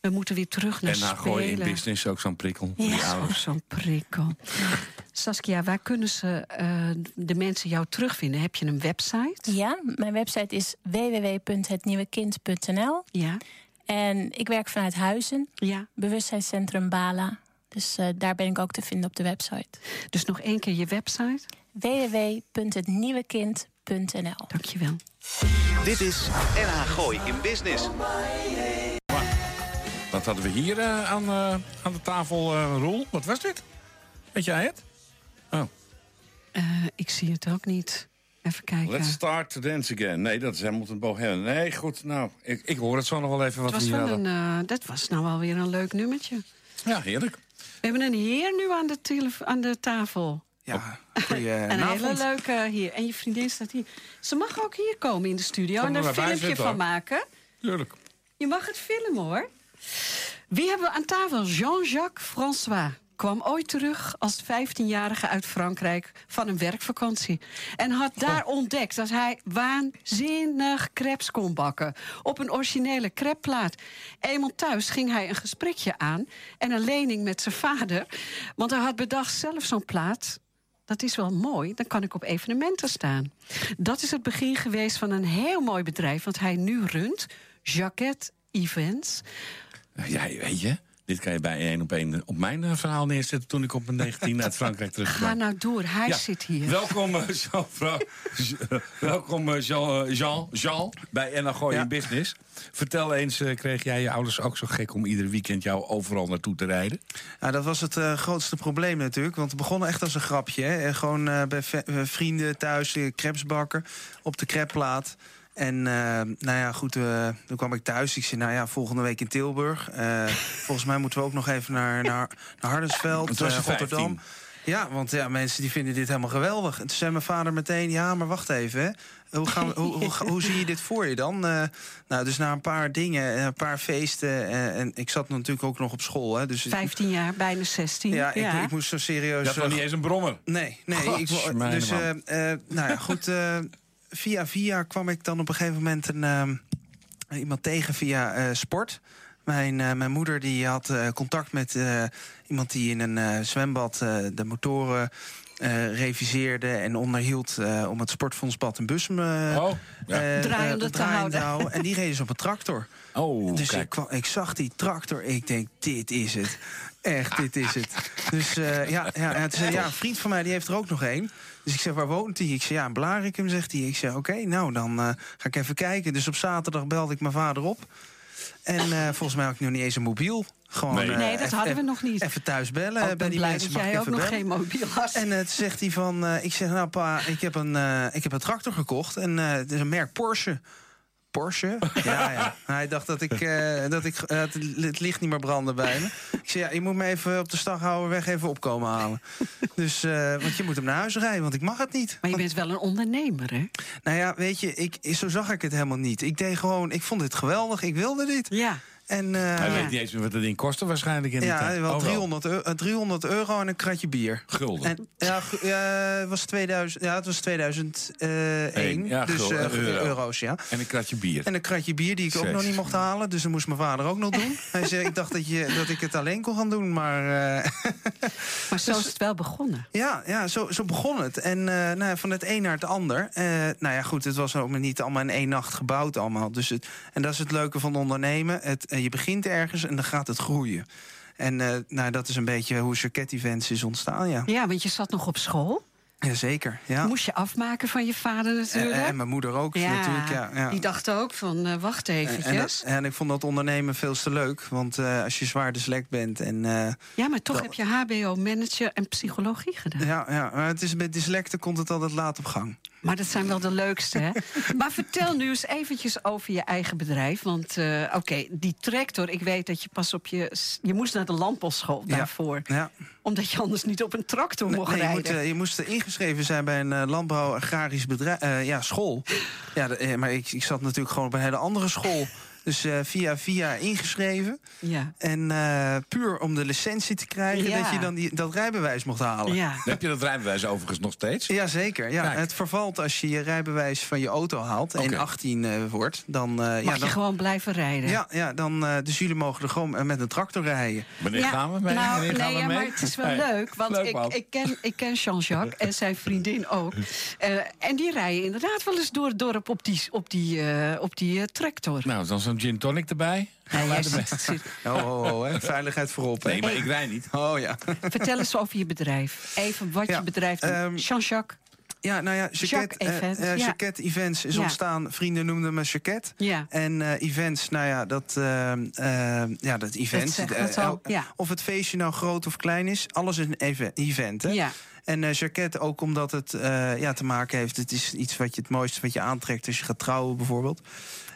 we moeten weer terug naar En na spelen. gooien in business ook zo'n prikkel. Ja. zo'n prikkel. Saskia, waar kunnen ze eh, de mensen jou terugvinden? Heb je een website? ja, mijn website is www.hetnieuwekind.nl. Ja, En ik werk vanuit Huizen, ja. bewustzijnscentrum Bala. Dus eh, daar ben ik ook te vinden op de website. Dus nog één keer je website. www.hetnieuwekind.nl. Dankjewel. Dit is NH Gooi in Business. Wat hadden we hier eh, aan, eh, aan de tafel, eh Roel? Wat was dit? Weet jij het? Oh. Eh, ik zie het ook niet. Even kijken. Let's start to dance again. Nee, dat is Hamilton Bohem. Nee, goed. Nou, ik, ik hoor het zo nog wel even wat we wel hadden. een, dat was nou alweer een leuk nummertje. Ja, heerlijk. We hebben een heer nu aan de, aan de tafel. Ja, Een hele leuke hier. En je vriendin staat hier. Ze mag ook hier komen in de studio Kom en er een filmpje zitten, van maken. Tuurlijk. Je mag het filmen hoor. Wie hebben we aan tafel? Jean-Jacques François kwam ooit terug als 15-jarige uit Frankrijk van een werkvakantie. En had daar ontdekt dat hij waanzinnig crepes kon bakken. Op een originele crepplaat. Eenmaal thuis ging hij een gesprekje aan en een lening met zijn vader. Want hij had bedacht zelf zo'n plaat. Dat is wel mooi, dan kan ik op evenementen staan. Dat is het begin geweest van een heel mooi bedrijf... wat hij nu runt, Jacquet Events. Ja, weet je, dit kan je bij één op één op mijn eh, verhaal neerzetten... toen ik op mijn 19 uit Frankrijk Ga terugkwam. nou door, hij Ja, zit hier. Welkom, eh, Jean, eh, welkom Jean, Jean, Jean bij NH Gooi Ja. in Business. Vertel eens, kreeg jij je ouders ook zo gek om ieder weekend jou overal naartoe te rijden? Nou, dat was het eh, grootste probleem natuurlijk. Want het begon echt als een grapje. Hè? En Gewoon bij vrienden thuis uh, crepes bakken op de crepplaat. En eh, nou ja, goed, eh, toen kwam ik thuis. Ik zei, nou ja, volgende week in Tilburg. Eh, volgens mij moeten we ook nog even naar, naar, naar Hardersveld, eh, Rotterdam. 15. Ja, want ja, mensen die vinden dit helemaal geweldig. En toen zei mijn vader meteen, ja, maar wacht even. Hè. Hoe, gaan we, hoe, hoe, hoe zie je dit voor je dan? Eh, nou, dus na een paar dingen, een paar feesten... en ik zat natuurlijk ook nog op school. Hè, dus 15 jaar, bijna 16. ja, ik, ik moest zo serieus... Dat was niet eens een brommer. Nee, nee. Ik, dus, eh, eh, nou ja, goed. Via via kwam ik dan op een gegeven moment een, ehm, iemand tegen via eh, sport. Mijn, eh, mijn moeder die had eh, contact met eh, iemand die in een eh, zwembad eh, de motoren eh, reviseerde en onderhield eh, om het sportfondsbad en Bussum eh, Oh, ja. eh, Draaiende te houden. En die reden ze op een tractor. Oh, Dus ik, kwam, ik zag die tractor, ik denk, dit is het. Echt, dit is het. Dus eh, ja, ja, toen zei, ja, een vriend van mij die heeft er ook nog één. Dus ik zeg, waar woont hij? Ik zeg, ja, in Blarikum, zegt hij. Ik zeg, oké, nou, dan eh, ga ik even kijken. Dus op zaterdag belde ik mijn vader op. En eh, volgens mij had ik nog niet eens een mobiel. Gewoon, Nee. Nee, dat hadden we nog niet. Even thuis bellen Oh, eh, ik bij ben die blij mensen. dat ik jij ook nog bellen? geen mobiel had. En toen zegt hij van, eh, ik zeg, nou pa, ik heb een, eh, ik heb een tractor gekocht. En eh, het is een merk Porsche. Porsche? Ja, ja. Hij dacht dat ik, eh, dat ik eh, het, het licht niet meer brandde bij me. Ik zei, ja, je moet me even op de Staghouwerweg even opkomen halen. Dus, eh, want je moet hem naar huis rijden, want ik mag het niet. Maar je bent wel een ondernemer, hè? nou ja, weet je, ik, zo zag ik het helemaal niet. Ik deed gewoon, ik vond dit geweldig, ik wilde dit. Ja. En, eh, Hij weet niet eens meer wat dat ding kostte waarschijnlijk in de ja, tijd. wel Oh, 300, euro, eh, 300 euro en een kratje bier. Gulden. En, ja, was 2000, ja, het was 2001. Eén, ja, dus gul- eh, euro. euro's, ja. En een kratje bier. En een kratje bier die ik ook nog niet mocht halen. Dus dat moest mijn vader ook nog doen. Hij zei, ik dacht dat, je, dat ik het alleen kon gaan doen. Maar eh, Maar zo is het wel begonnen. ja, ja zo, zo begon het. En eh, nou ja, van het een naar het ander. Eh, nou ja, goed, het was ook niet allemaal in één nacht gebouwd allemaal. Dus het, en dat is het leuke van ondernemen. Het, je begint ergens en dan gaat het groeien. En eh, nou, dat is een beetje hoe Circuit Events is ontstaan, ja. Ja, want je zat nog op school. Jazeker, ja. Moest je afmaken van je vader natuurlijk. en mijn moeder ook natuurlijk, ja. ja. Die dacht ook van, eh, wacht En, eventjes. en, dat- en ik vond dat ondernemen veel te leuk. Want eh, als je zwaar dyslect bent en... eh, ja, maar toch dat- heb je HBO, manager en psychologie gedaan. ja, ja, maar het is, met dyslecten komt het altijd laat op gang. Maar dat zijn wel de leukste, hè? maar vertel nu eens eventjes over je eigen bedrijf. Want oké, die tractor, ik weet dat je pas op je... Je moest naar de landbouwschool Ja. daarvoor. Ja. Omdat je anders niet op een tractor mocht Nee, je, rijden. moet, eh, je moest er ingeschreven zijn bij een eh, landbouw-agrarisch bedrijf, eh, ja, school. Ja, eh, maar ik, ik zat natuurlijk gewoon op een hele andere school. Dus eh, via via ingeschreven. Ja. En eh, puur om de licentie te krijgen, Ja. dat je dan die, dat rijbewijs mocht halen. ja. Heb je dat rijbewijs overigens nog steeds? Jazeker, ja. Kijk. Het vervalt als je je rijbewijs van je auto haalt en Oké. 18 eh, wordt. Dan, eh, Mag ja, je dan, gewoon blijven rijden. ja, ja, dan, dus jullie mogen er gewoon met een tractor rijden. Wanneer gaan we mee? Nou, gaan nee, we ja, mee? maar het is wel leuk. Want Leuk, ik, ik ken, ik ken Jean-Jacques en zijn vriendin ook. Eh, en die rijden inderdaad wel eens door het dorp op die, op die, eh, op die tractor. Nou, dan zo'n gin tonic erbij. Zit- zit- Oh, oh, oh, hè. veiligheid voorop. hè. Nee, maar ik rij niet. Oh ja. vertel eens over je bedrijf. Even wat Ja, je bedrijf doet. ehm, Jean-Jacques. Ja, nou ja, Jacket, Events, eh, eh, ja. Jacket Events is Ja. ontstaan. Vrienden noemden me Jacket. Ja. En eh, events, nou ja, dat, eh, eh, ja, dat event. zegt eh, ja. Of het feestje nou groot of klein is, alles is een eve- event. Hè? Ja. En eh Jacket ook omdat het eh, ja, te maken heeft. Het is iets wat je het mooiste wat je aantrekt als je gaat trouwen bijvoorbeeld.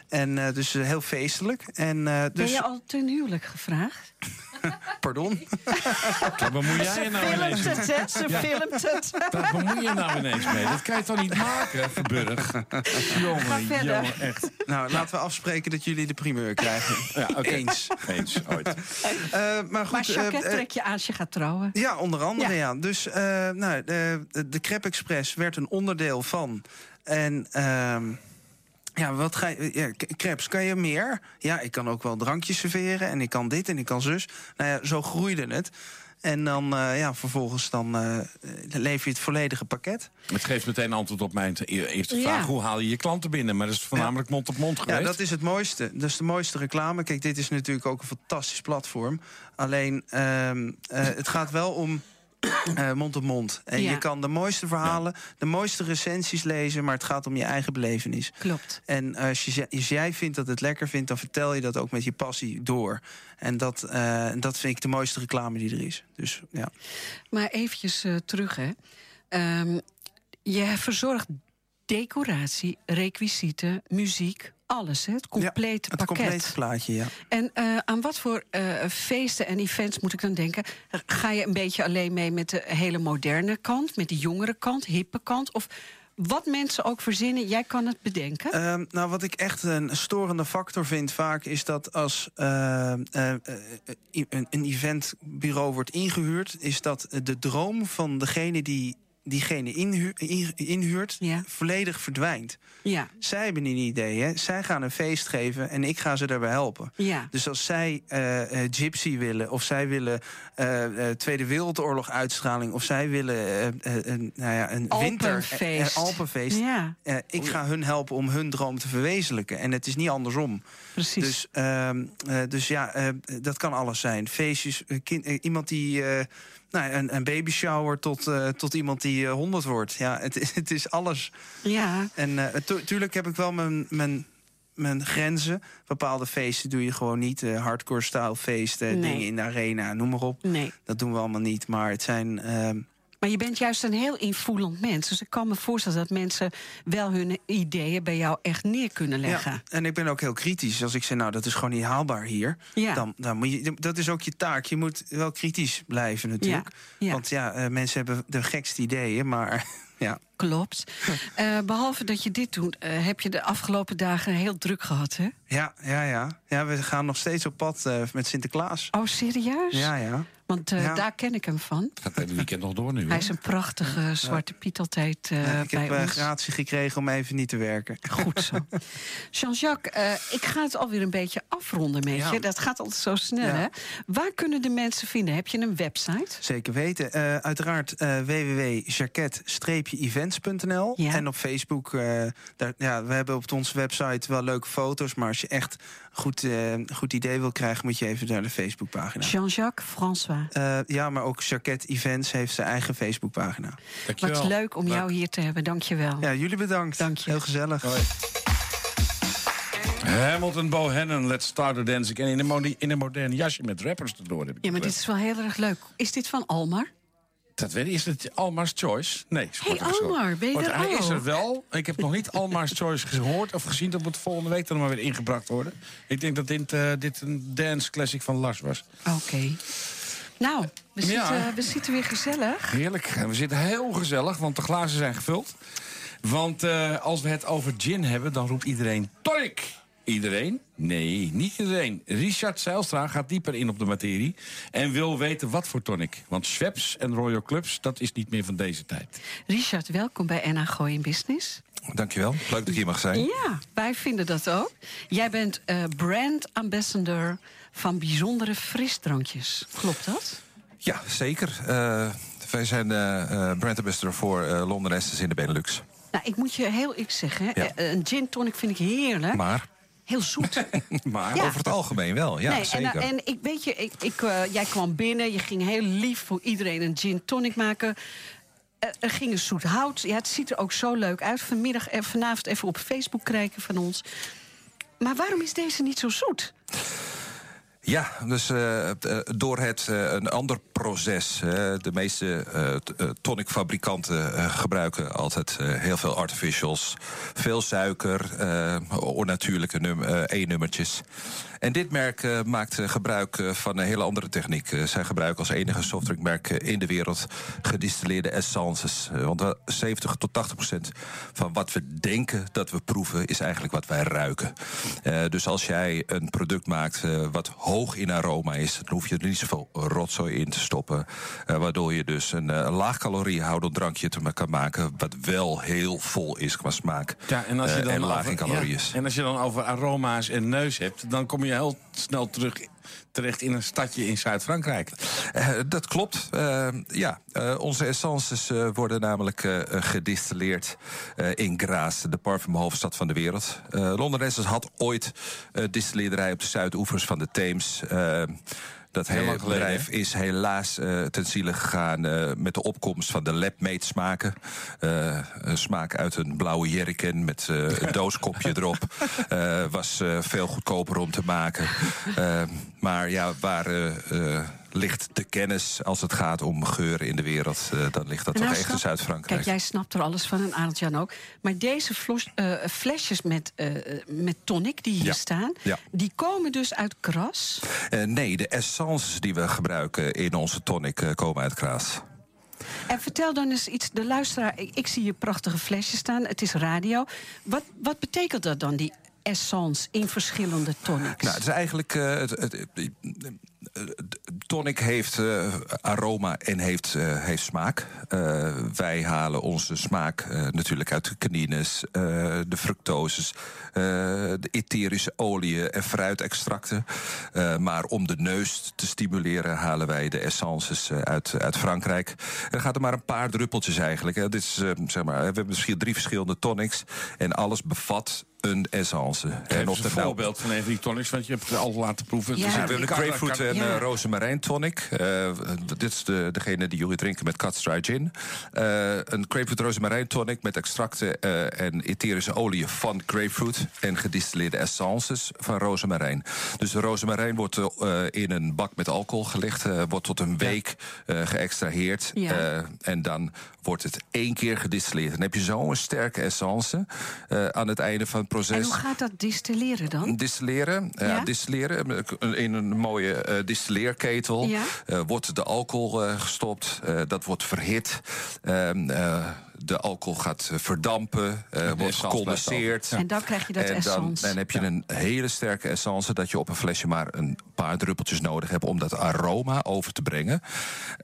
En eh, dus eh, heel feestelijk. En eh, Ben dus, je al ten huwelijk gevraagd? pardon. Wat bemoei jij je nou ineens Filmt mee? het, hè? Ze filmt het. Wat bemoei je nou ineens mee? Dat kan je toch niet maken, Verburg? Jongen, jongen, echt. nou, laten we afspreken dat jullie de primeur krijgen. Ja, oké. Eens. Eens, ooit. Eh, maar goed, Maar trek je aan als je gaat trouwen. Ja, onder andere, Ja. ja. Dus eh, nou, de, de Crep Express werd een onderdeel van. En ehm, ja, wat ga je... Ja, k- crepes, kan je meer? Ja, ik kan ook wel drankjes serveren en ik kan dit en ik kan zus. Nou ja, zo groeide het. En dan, eh, ja, vervolgens dan eh, lever je het volledige pakket. Het geeft meteen antwoord op mijn e- eerste vraag. Ja. Hoe haal je je klanten binnen? Maar dat is voornamelijk mond op mond Ja, geweest. dat is het mooiste. Dat is de mooiste reclame. Kijk, dit is natuurlijk ook een fantastisch platform. Alleen, ehm, eh, het gaat wel om eh, mond op mond. En Ja. je kan de mooiste verhalen, de mooiste recensies lezen... maar het gaat om je eigen belevenis. Klopt. En als, je, als jij vindt dat het lekker vindt... dan vertel je dat ook met je passie door. En dat, eh, dat vind ik de mooiste reclame die er is. Dus ja. Maar eventjes eh, terug, hè. Ehm, je verzorgt decoratie, requisieten, muziek, alles, hè? Het complete het pakket. complete plaatje, ja. En eh, aan wat voor eh, feesten en events moet ik dan denken? Ga je een beetje alleen mee met de hele moderne kant, met de jongere kant, hippe kant? Of wat mensen ook verzinnen, jij kan het bedenken? Ehm, nou, wat ik echt een storende factor vind vaak... is dat als eh, een, een eventbureau wordt ingehuurd... is dat de droom van degene die diegene inhu in- inhuurt, Ja. volledig verdwijnt. Ja, Zij hebben een idee, hè? zij gaan een feest geven en ik ga ze daarbij helpen. ja. Dus als zij eh, Gypsy willen, of zij willen eh, Tweede Wereldoorlog uitstraling, of zij willen een, nou ja, een winter Alpenfeest. Alpenfeest. Ja, ik ga hun helpen om hun droom te verwezenlijken. En het is niet andersom. precies. Dus, ehm, eh, dus ja, dat kan alles zijn. Feestjes, kind- iemand die. Eh, nou, een, een baby shower tot, eh, tot iemand die eh, 100 wordt. Ja, het, is- het is alles. ja, En eh, tu- tuurlijk heb ik wel mijn, mijn, mijn grenzen. Bepaalde feesten doe je gewoon niet. eh, hardcore style feesten, Nee. dingen in de arena, noem maar op. nee. Dat doen we allemaal niet. Maar het zijn. Maar je bent juist een heel invoelend mens. Dus ik kan me voorstellen dat mensen wel hun ideeën bij jou echt neer kunnen leggen. ja, en ik ben ook heel kritisch. Als ik zeg, nou, dat is gewoon niet haalbaar hier. Ja. Dan, dan moet je, dat is ook je taak. Je moet wel kritisch blijven natuurlijk. Ja. Want ja, eh, mensen hebben de gekste ideeën, maar ja. Klopt. Eh, behalve dat je dit doet, eh, heb je de afgelopen dagen heel druk gehad, hè? Ja, ja, ja. Ja, we gaan nog steeds op pad met Sinterklaas. Oh, serieus? Ja, ja. Want eh, Ja. daar ken ik hem van. Het gaat het weekend nog door nu. Hij is een prachtige zwarte Piet altijd eh, Ja, ik bij heb eh, ons. gratie gekregen om even niet te werken. Goed zo. Jean-Jacques, eh, ik ga het alweer een beetje afronden met Ja. je. Dat gaat altijd zo snel, Ja. hè? Waar kunnen de mensen vinden? Heb je een website? Zeker weten. Eh, uiteraard www.jacket-events.nl. Ja. En op Facebook, eh, daar, ja, we hebben op onze website wel leuke foto's. Maar als je echt goed, eh, goed idee wil krijgen, moet je even naar de Facebookpagina. Jean-Jacques François. Eh, ja, maar ook Jacket Events heeft zijn eigen Facebookpagina. Dankjewel. Wat leuk om Leuk. jou hier te hebben. Dank je wel. Ja, jullie bedankt. Dank je. Heel gezellig. Hoi. Hamilton Bohannon, Let's Start the Dance Again. In een, in een modern jasje met rappers erdoor. Heb ik Ja, maar dit is wel heel erg leuk. Is dit van Almar? Dat weet ik. Is het Almar's Choice? Nee. Hey. Almar, ben je Wordt- er Hij is er wel. Ik heb nog niet Almar's Choice gehoord of gezien. Dat moet volgende week dan maar weer ingebracht worden. Ik denk dat dit, eh, dit een dance classic van Lars was. Oké. Nou, we, Ja. zitten, we zitten weer gezellig. Heerlijk. En we zitten heel gezellig, want de glazen zijn gevuld. Want eh, als we het over gin hebben, dan roept iedereen tonic. Iedereen? Nee, niet iedereen. Richard Zeilstra gaat dieper in op de materie... en wil weten wat voor tonic. Want Schweppes en Royal Clubs, dat is niet meer van deze tijd. Richard, welkom bij NH Gooi in Business. Dankjewel. Leuk dat ik hier mag zijn. Ja, wij vinden dat ook. Jij bent eh, brand ambassador van bijzondere frisdrankjes. Klopt dat? Ja, zeker. Eh, wij zijn eh, eh, brand ambassador voor eh Essence in de Benelux. Nou, ik moet je heel iets zeggen. Ja. een gin tonic vind ik heerlijk. Maar, Heel zoet. maar Ja. over het algemeen wel. Ja, nee, en, zeker. en ik weet je, ik, ik, eh, jij kwam binnen, je ging heel lief voor iedereen een gin tonic maken. Eh, er ging een zoet hout. Ja, het ziet er ook zo leuk uit. Vanmiddag en vanavond even op Facebook kijken van ons. Maar waarom is deze niet zo zoet? Ja, dus eh, eh, door het eh, een ander proces. de meeste tonicfabrikanten gebruiken altijd heel veel artificials. Veel suiker, onnatuurlijke num- E-nummertjes. En dit merk maakt gebruik van een hele andere techniek. Zij gebruiken als enige softdrinkmerk in de wereld gedistilleerde essences. Want wel 70 tot 80 procent van wat we denken dat we proeven... is eigenlijk wat wij ruiken. Dus als jij een product maakt wat hoog in aroma is... dan hoef je er niet zoveel rotzooi in te stoppen. Eh, waardoor je dus een eh, laag caloriehoudend drankje te kan maken... wat wel heel vol is qua smaak Ja, en, als je eh, dan en laag over- in calorieën ja, en als je dan over aroma's en neus hebt... dan kom je heel snel terug terecht in een stadje in Zuid-Frankrijk. Eh, dat klopt. Eh, ja, eh, onze essences worden namelijk gedistilleerd in Grasse, de parfumhoofdstad van de wereld. Essence had ooit distilleerderij op de zuidoevers van de Theems. Eh, dat hele bedrijf is helaas uh, ten ziele gegaan uh, met de opkomst van de labmate smaken. Uh, een smaak uit een blauwe jerrycan met een dooskopje erop. was veel goedkoper om te maken. maar ja, waar ligt de kennis als het gaat om geuren in de wereld, uh, dan ligt dat nou, toch echt in Zuid-Frankrijk. Kijk, jij snapt er alles van en Arend Jan ook. Maar deze flos, uh, flesjes met, uh, met tonic die hier ja. staan, ja. die komen dus uit Kras? nee, de essences die we gebruiken in onze tonic komen uit Kras. En vertel dan eens iets, de luisteraar, ik, ik zie hier prachtige flesjes staan, het is radio. Wat, wat betekent dat dan, die essence in verschillende tonics? Nou, het is eigenlijk. Uh, het, tonic heeft uh, aroma en heeft, uh, heeft smaak. Wij halen onze smaak natuurlijk uit de canines, de fructoses, de etherische oliën en fruitextracten. maar om de neus te stimuleren halen wij de essences uit, uit Frankrijk. Dan gaat er maar een paar druppeltjes eigenlijk. Dit is, zeg maar, we hebben misschien drie verschillende tonics. En alles bevat een essence. Geef en of een nou- voorbeeld van een van die tonics, want je hebt het al laten proeven. Ja. Dus we hebben de grapefruit en ja. rozemarijn tonic. Uh, dit is de, degene die jullie drinken met Cut Dry Gin. Uh, een grapefruit rozemarijn tonic met extracten uh, en etherische olie van grapefruit... en gedistilleerde essences van rozemarijn. Dus de rozemarijn wordt in een bak met alcohol gelegd... wordt tot een week geëxtraheerd. Ja. en dan wordt het één keer gedistilleerd. Dan heb je zo'n sterke essence aan het einde van het proces. En hoe gaat dat distilleren dan? Distilleren, ja? distilleren in een mooie uh, distilleerketel. Ja? Uh, wordt de alcohol uh, gestopt, dat wordt verhit. De alcohol gaat eh, verdampen, uh, wordt gecondenseerd. En dan krijg je dat en dan, dan heb je een hele sterke essence... dat je op een flesje maar een paar druppeltjes nodig hebt... om dat aroma over te brengen.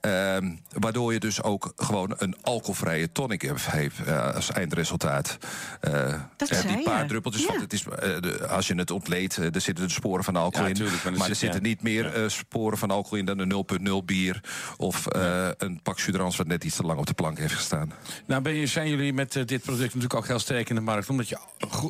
Uh, waardoor je dus ook gewoon een alcoholvrije tonic heeft uh, als eindresultaat. Uh, dat die paar druppeltjes, ja. het is, de, als je het ontleedt... er zitten de sporen van alcohol in. maar, maar er zitten niet meer sporen van alcohol in dan een 0,0 bier... of een pak sudrans wat net iets te lang op de plank heeft gestaan. Nou, zijn jullie met uh, dit product natuurlijk ook heel sterk in de markt... omdat je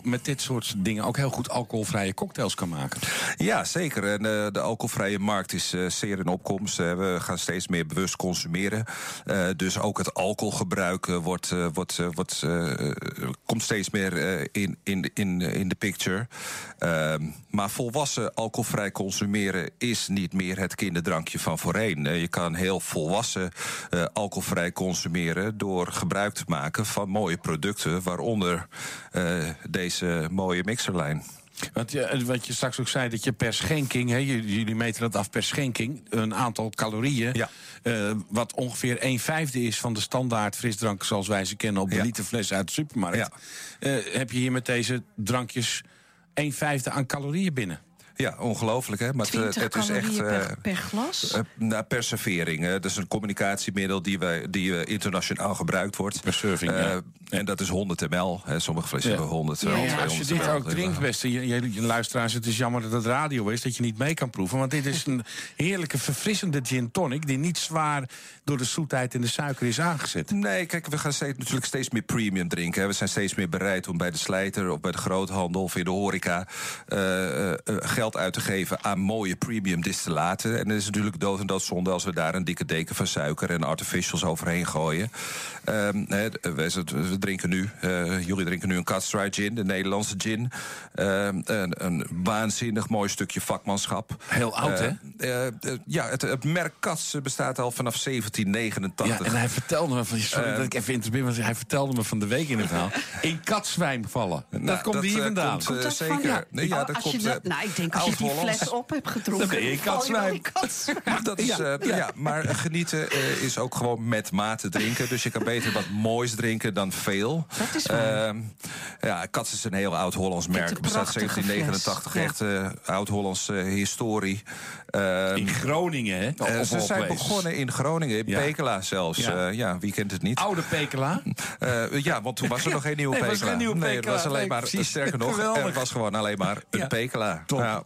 met dit soort dingen ook heel goed alcoholvrije cocktails kan maken? Ja, zeker. En uh, de alcoholvrije markt is uh, zeer in opkomst. we gaan steeds meer bewust consumeren. dus ook het alcoholgebruik wordt, wordt, wordt, komt steeds meer in, in, in, in de picture. Ehm, maar volwassen alcoholvrij consumeren is niet meer het kinderdrankje van voorheen. je kan heel volwassen alcoholvrij consumeren door gebruik te maken van mooie producten, waaronder uh, deze mooie mixerlijn. Wat je, wat je straks ook zei, dat je per schenking, hè, jullie meten dat af per schenking, een aantal calorieën, ja. uh, wat ongeveer 1 vijfde is van de standaard frisdrank zoals wij ze kennen op de ja. literfles uit de supermarkt. Ja. Uh, heb je hier met deze drankjes 1 vijfde aan calorieën binnen? Ja, ongelooflijk hè. Maar het, het is echt. Per, per glas? Uh, nou, per servering. Hè. Dat is een communicatiemiddel die, wij, die uh, internationaal gebruikt wordt. Per serving. Uh, ja. En dat is 100 ml. Hè. Sommige flessen hebben 100. Ja, ja. Als je dit ook drinkt, beste je, je, je, luisteraars, het is jammer dat het radio is, dat je niet mee kan proeven. Want dit is een heerlijke, verfrissende gin tonic. die niet zwaar door de zoetheid en de suiker is aangezet. Nee, kijk, we gaan steeds, natuurlijk steeds meer premium drinken. Hè. We zijn steeds meer bereid om bij de slijter of bij de groothandel of in de horeca geld uit te geven aan mooie premium distillaten. En het is natuurlijk dood en doodzonde als we daar een dikke deken van suiker en artificials overheen gooien. Um, we, drinken nu, uh, jullie drinken nu een Castry gin, de Nederlandse gin. Um, een, een, waanzinnig mooi stukje vakmanschap. Heel oud, hè? Uh, uh, ja, het, het, merk Kats bestaat al vanaf 1789. Ja, en hij vertelde me, van, sorry dat ik even interbeer, maar hij vertelde me van de week in het verhaal. in katzwijn vallen. Nou, dat komt hier vandaan. Komt, komt dat zeker. Van, ja, nee, ja, dat komt. Dat, nou, ik denk als je die fles op hebt gedronken. Dan ben je dat is, ja, ja. ja, maar genieten is ook gewoon met mate drinken. Dus je kan beter wat moois drinken dan veel. Dat is waar. Uh, ja, Kats is een heel oud-Hollands merk. Bestaat 1789, fles. echt uh, oud-Hollands uh, historie. Uh, in Groningen, hè? Uh, ze zijn begonnen in Groningen, in ja. Pekela zelfs. Ja. ja. wie kent het niet? Oude Pekela? ja, want toen was er nog geen nieuwe nee, Pekela. Was geen nieuwe Pekela. Nee, het was alleen maar, sterker nog, er was gewoon alleen maar een Pekela. Top.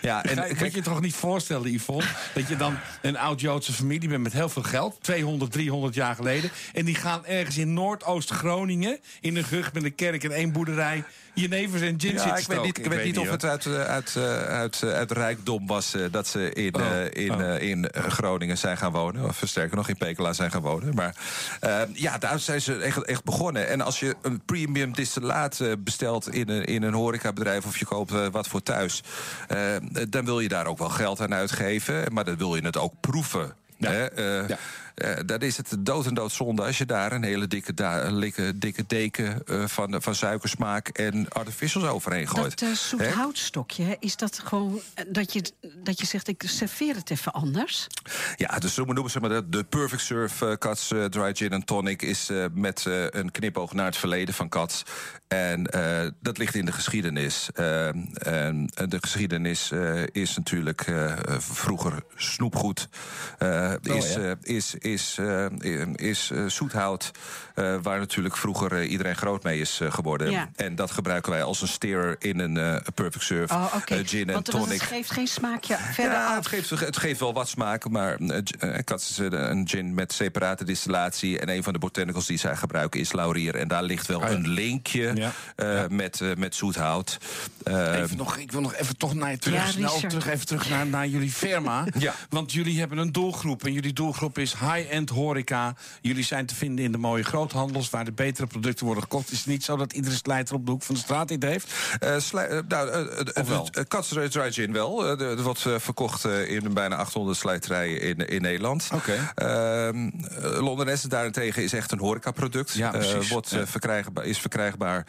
Ja, en kijk, kijk, je toch niet voorstellen, Yvonne, dat je dan een oud-Joodse familie bent met heel veel geld, 200, 300 jaar geleden, en die gaan ergens in Noordoost-Groningen, in een gug met een kerk en één boerderij, Jenevers en gin ja, ik weet niet, ik, ik weet niet of het uit, uit, uit, uit rijkdom was dat ze in, oh. uh, in, oh. uh, in Groningen zijn gaan wonen. Of sterker nog, in Pekela zijn gaan wonen. Maar ja, daar zijn ze echt, echt begonnen. En als je een premium distillaat bestelt in een, in een horecabedrijf... of je koopt wat voor thuis... dan wil je daar ook wel geld aan uitgeven. Maar dan wil je het ook proeven. Ja. Hè? Uh, ja. Uh, dan is het dood en dood zonde als je daar een hele dikke, dikke, dikke deken uh, van, van suikersmaak en artificials overheen gooit. Dat uh, zoethoutstokje, is dat gewoon dat je, dat je zegt, ik serveer het even anders? Ja, dus zo noemen ze maar de, de Perfect Surf Cats Dry Gin and Tonic is met een knipoog naar het verleden van Cats. En dat ligt in de geschiedenis. en de geschiedenis is natuurlijk vroeger snoepgoed. Oh, is, ja. is, is, is zoethout, waar natuurlijk vroeger iedereen groot mee is geworden. Ja. En dat gebruiken wij als een steer in een Perfect Surf oh, okay. gin en tonic. Want het geeft geen smaakje verder ja, af. Het geeft, het geeft wel wat smaak, maar ik had een gin met separate distillatie. En een van de botanicals die zij gebruiken is laurier. En daar ligt wel Ah, ja. een linkje Ja. uh, Ja. met, uh, met zoethout. Uh, Even nog, ik wil nog even toch naar, terug, Ja, snel terug, even terug naar, naar jullie firma. Ja. Want jullie hebben een doelgroep. En jullie doelgroep is high-end horeca. Jullie zijn te vinden in de mooie groothandels... waar de betere producten worden gekocht. Is het niet zo dat iedere slijter op de hoek van de straat dit heeft? Uh, uh, nou, uh, uh, Gin wel. Uh, Er wordt verkocht in bijna 800 slijterijen in, in Nederland. Oké. Ehm, Londenesse daarentegen is echt een horecaproduct. Ja, precies. wordt, Ja. verkrijgbaar, is verkrijgbaar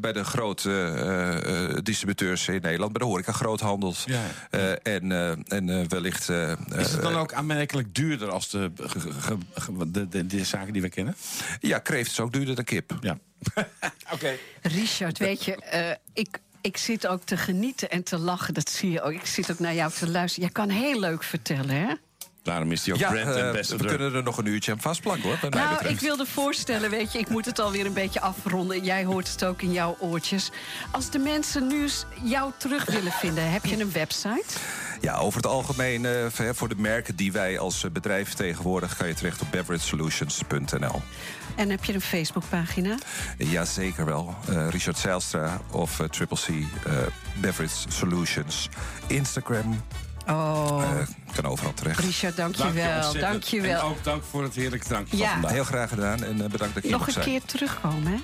bij de grote distributeurs in Nederland. Bij de horeca-groothandels. Ja. Uh, en en wellicht... Is het dan ook aanmerkelijk duurder als de, de, de, de zaken die we kennen? Ja, kreeft is ook duurder dan kip. Ja. Oké. Richard, weet je, eh, ik, ik zit ook te genieten en te lachen. Dat zie je ook. Ik zit ook naar jou te luisteren. Jij kan heel leuk vertellen, hè? Daarom is die ook Ja, brand uh, ambassador. we kunnen er nog een uurtje aan vastplakken, hoor. Nou, ik wilde voorstellen, weet je, ik moet het alweer een beetje afronden. Jij hoort het ook in jouw oortjes. Als de mensen nu eens jou terug willen vinden, heb je een website? Ja, over het algemeen, eh, voor- voor de merken die wij als eh, bedrijf vertegenwoordigen... ga je terecht op beveragesolutions.nl. En heb je een Facebookpagina? Ja, zeker wel. Eh, Richard Zijlstra of eh, Triple C eh, Beverage Solutions. Instagram Oh, eh, kan overal terecht. Richard, Dank je dankjewel. ontzettend. En Dankjewel. ook dank voor het heerlijke drankje Ja. vandaag. Heel graag gedaan en eh, bedankt dat je hier Nog een zijn. keer terugkomen, hè?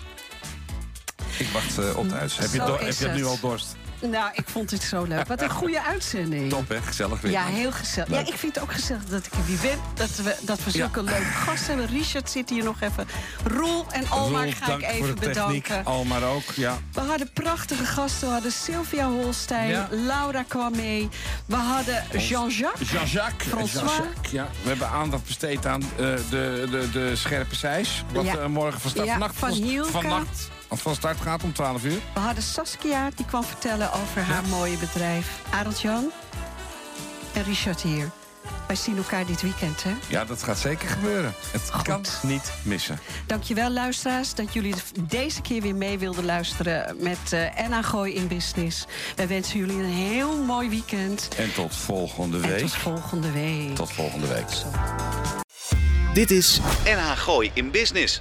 Ik wacht eh, op de uitzending. Heb je, heb je nu het. al dorst? Nou, ik vond het zo leuk. Wat een goede uitzending. Top, hè? Gezellig weer. Ja, heel gezellig. Ja, ik vind het ook gezellig dat ik er weer ben. Dat we, dat we zulke leuke gasten hebben. Richard zit hier nog even. Roel en Almar Roel, ga ik even bedanken. Almar ook, ja. We hadden prachtige gasten. We hadden Sylvia Holstein. Ja. Laura kwam mee. We hadden Jean-Jacques. Jean-Jacques. François. Jean-Jacques, ja. We hebben aandacht besteed aan eh, de, de, de scherpe seis. Wat Ja. eh, morgen van start, Ja, vannacht, van Hielke. vannacht van start gaat om 12 uur. We hadden Saskia, die kwam vertellen over haar mooie bedrijf. Arend Jan en Richard hier. Wij zien elkaar dit weekend, hè? Ja, dat gaat zeker gebeuren. Het Goed. kan niet missen. Dankjewel, luisteraars, dat jullie deze keer weer mee wilden luisteren met eh Enna Gooi in Business. Wij wensen jullie een heel mooi weekend. En tot volgende En week. tot volgende week. Tot volgende week. Dit is NH Gooi in Business.